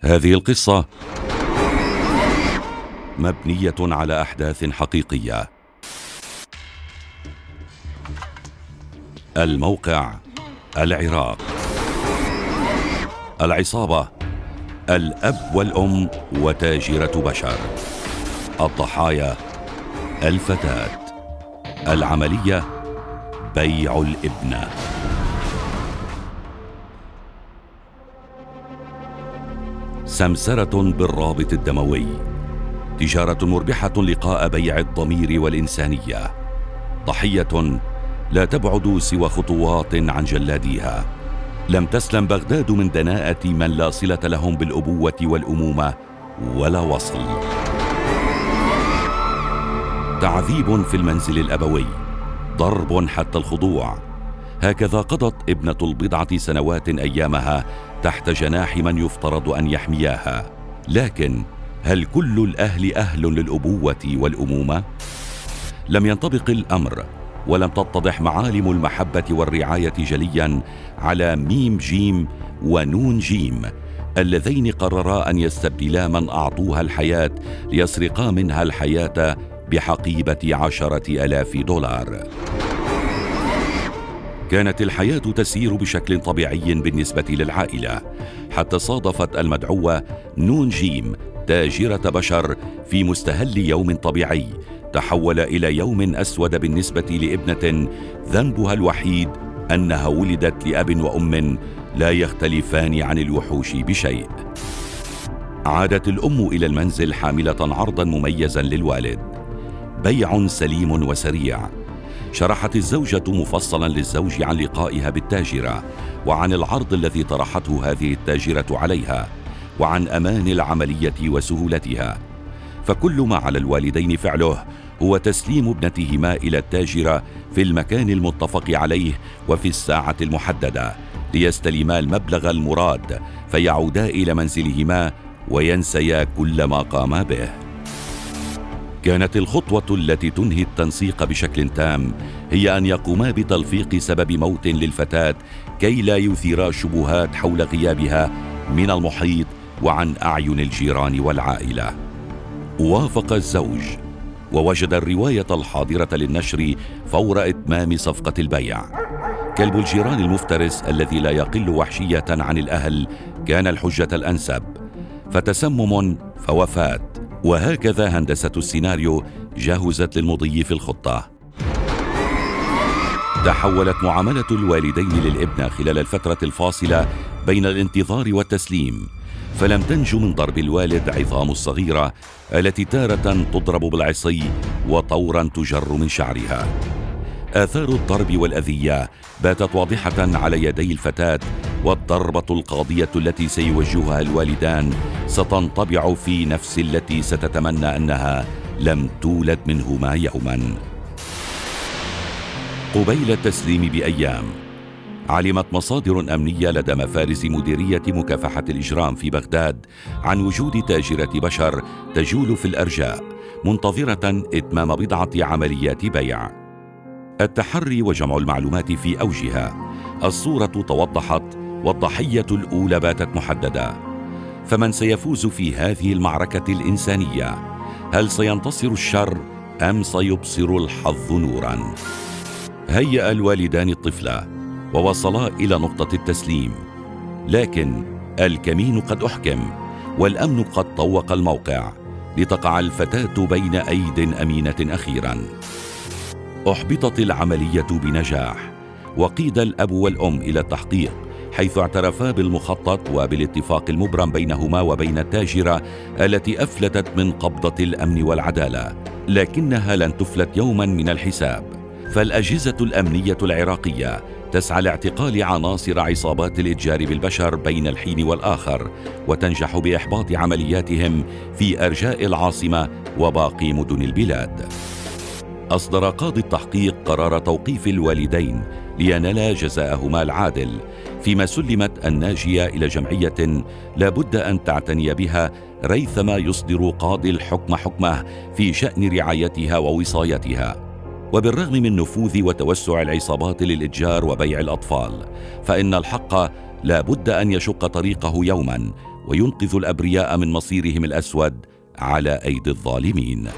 هذه القصة مبنية على أحداث حقيقية. الموقع العراق. العصابة الأب والأم وتاجرة بشر. الضحايا الفتاة. العملية بيع الإبنة سمسرة بالرابط الدموي. تجارة مربحة لقاء بيع الضمير والإنسانية. ضحية لا تبعد سوى خطوات عن جلاديها. لم تسلم بغداد من دناءة من لا صلة لهم بالأبوة والأمومة ولا وصل. تعذيب في المنزل الأبوي. ضرب حتى الخضوع. هكذا قضت ابنة البضعة سنوات أيامها تحت جناح من يفترض أن يحمياها. لكن هل كل الأهل أهل للأبوة والأمومة؟ لم ينطبق الأمر ولم تتضح معالم المحبة والرعاية جليا على ميم جيم ونون جيم اللذين قررا أن يستبدلا من أعطوها الحياة ليسرقا منها الحياة بحقيبة عشرة ألاف دولار. كانت الحياة تسير بشكل طبيعي بالنسبة للعائلة حتى صادفت المدعوة نون جيم تاجرة بشر في مستهل يوم طبيعي تحول إلى يوم أسود بالنسبة لابنة ذنبها الوحيد أنها ولدت لأب وأم لا يختلفان عن الوحوش بشيء. عادت الأم إلى المنزل حاملة عرضا مميزا للوالد. بيع سليم وسريع. شرحت الزوجة مفصلا للزوج عن لقائها بالتاجرة وعن العرض الذي طرحته هذه التاجرة عليها وعن أمان العملية وسهولتها. فكل ما على الوالدين فعله هو تسليم ابنتهما إلى التاجرة في المكان المتفق عليه وفي الساعة المحددة ليستلما المبلغ المراد فيعودا إلى منزلهما وينسيا كل ما قاما به. كانت الخطوة التي تنهي التنسيق بشكل تام هي أن يقوما بتلفيق سبب موت للفتاة كي لا يثيرا شبهات حول غيابها من المحيط وعن أعين الجيران والعائلة. وافق الزوج ووجد الرواية الحاضرة للنشر فور إتمام صفقة البيع. كلب الجيران المفترس الذي لا يقل وحشية عن الأهل كان الحجة الأنسب فتسمم فوفاة وهكذا هندسة السيناريو جهزت للمضي في الخطة. تحولت معاملة الوالدين للابنة خلال الفترة الفاصلة بين الانتظار والتسليم. فلم تنج من ضرب الوالد عظام الصغيرة التي تارة تضرب بالعصي وطورا تجر من شعرها. آثار الضرب والأذية باتت واضحة على يدي الفتاة والضربة القاضية التي سيوجهها الوالدان ستنطبع في نفس التي ستتمنى أنها لم تولد منهما يوما. قبيل التسليم بأيام علمت مصادر أمنية لدى مفارز مديرية مكافحة الإجرام في بغداد عن وجود تاجرة بشر تجول في الأرجاء منتظرة إتمام بضعة عمليات بيع. التحري وجمع المعلومات في أوجها الصورة توضحت والضحية الأولى باتت محددة. فمن سيفوز في هذه المعركة الإنسانية؟ هل سينتصر الشر أم سيبصر الحظ نورا؟ هيأ الوالدان الطفلة ووصلا إلى نقطة التسليم. لكن الكمين قد أحكم والأمن قد طوق الموقع لتقع الفتاة بين أيد أمينة أخيرا. أحبطت العملية بنجاح وقيد الأب والأم إلى التحقيق. حيث اعترفا بالمخطط وبالاتفاق المبرم بينهما وبين التاجرة التي أفلتت من قبضة الأمن والعدالة لكنها لن تفلت يوما من الحساب. فالأجهزة الأمنية العراقية تسعى لاعتقال عناصر عصابات الإتجار بالبشر بين الحين والآخر وتنجح بإحباط عملياتهم في أرجاء العاصمة وباقي مدن البلاد. أصدر قاضي التحقيق قرار توقيف الوالدين لينالا جزاءهما العادل فيما سلمت الناجية إلى جمعية لا بد أن تعتني بها ريثما يصدر قاضي الحكم حكمه في شأن رعايتها ووصايتها. وبالرغم من نفوذ وتوسع العصابات للإتجار وبيع الأطفال فإن الحق لا بد أن يشق طريقه يوما وينقذ الأبرياء من مصيرهم الأسود على أيدي الظالمين.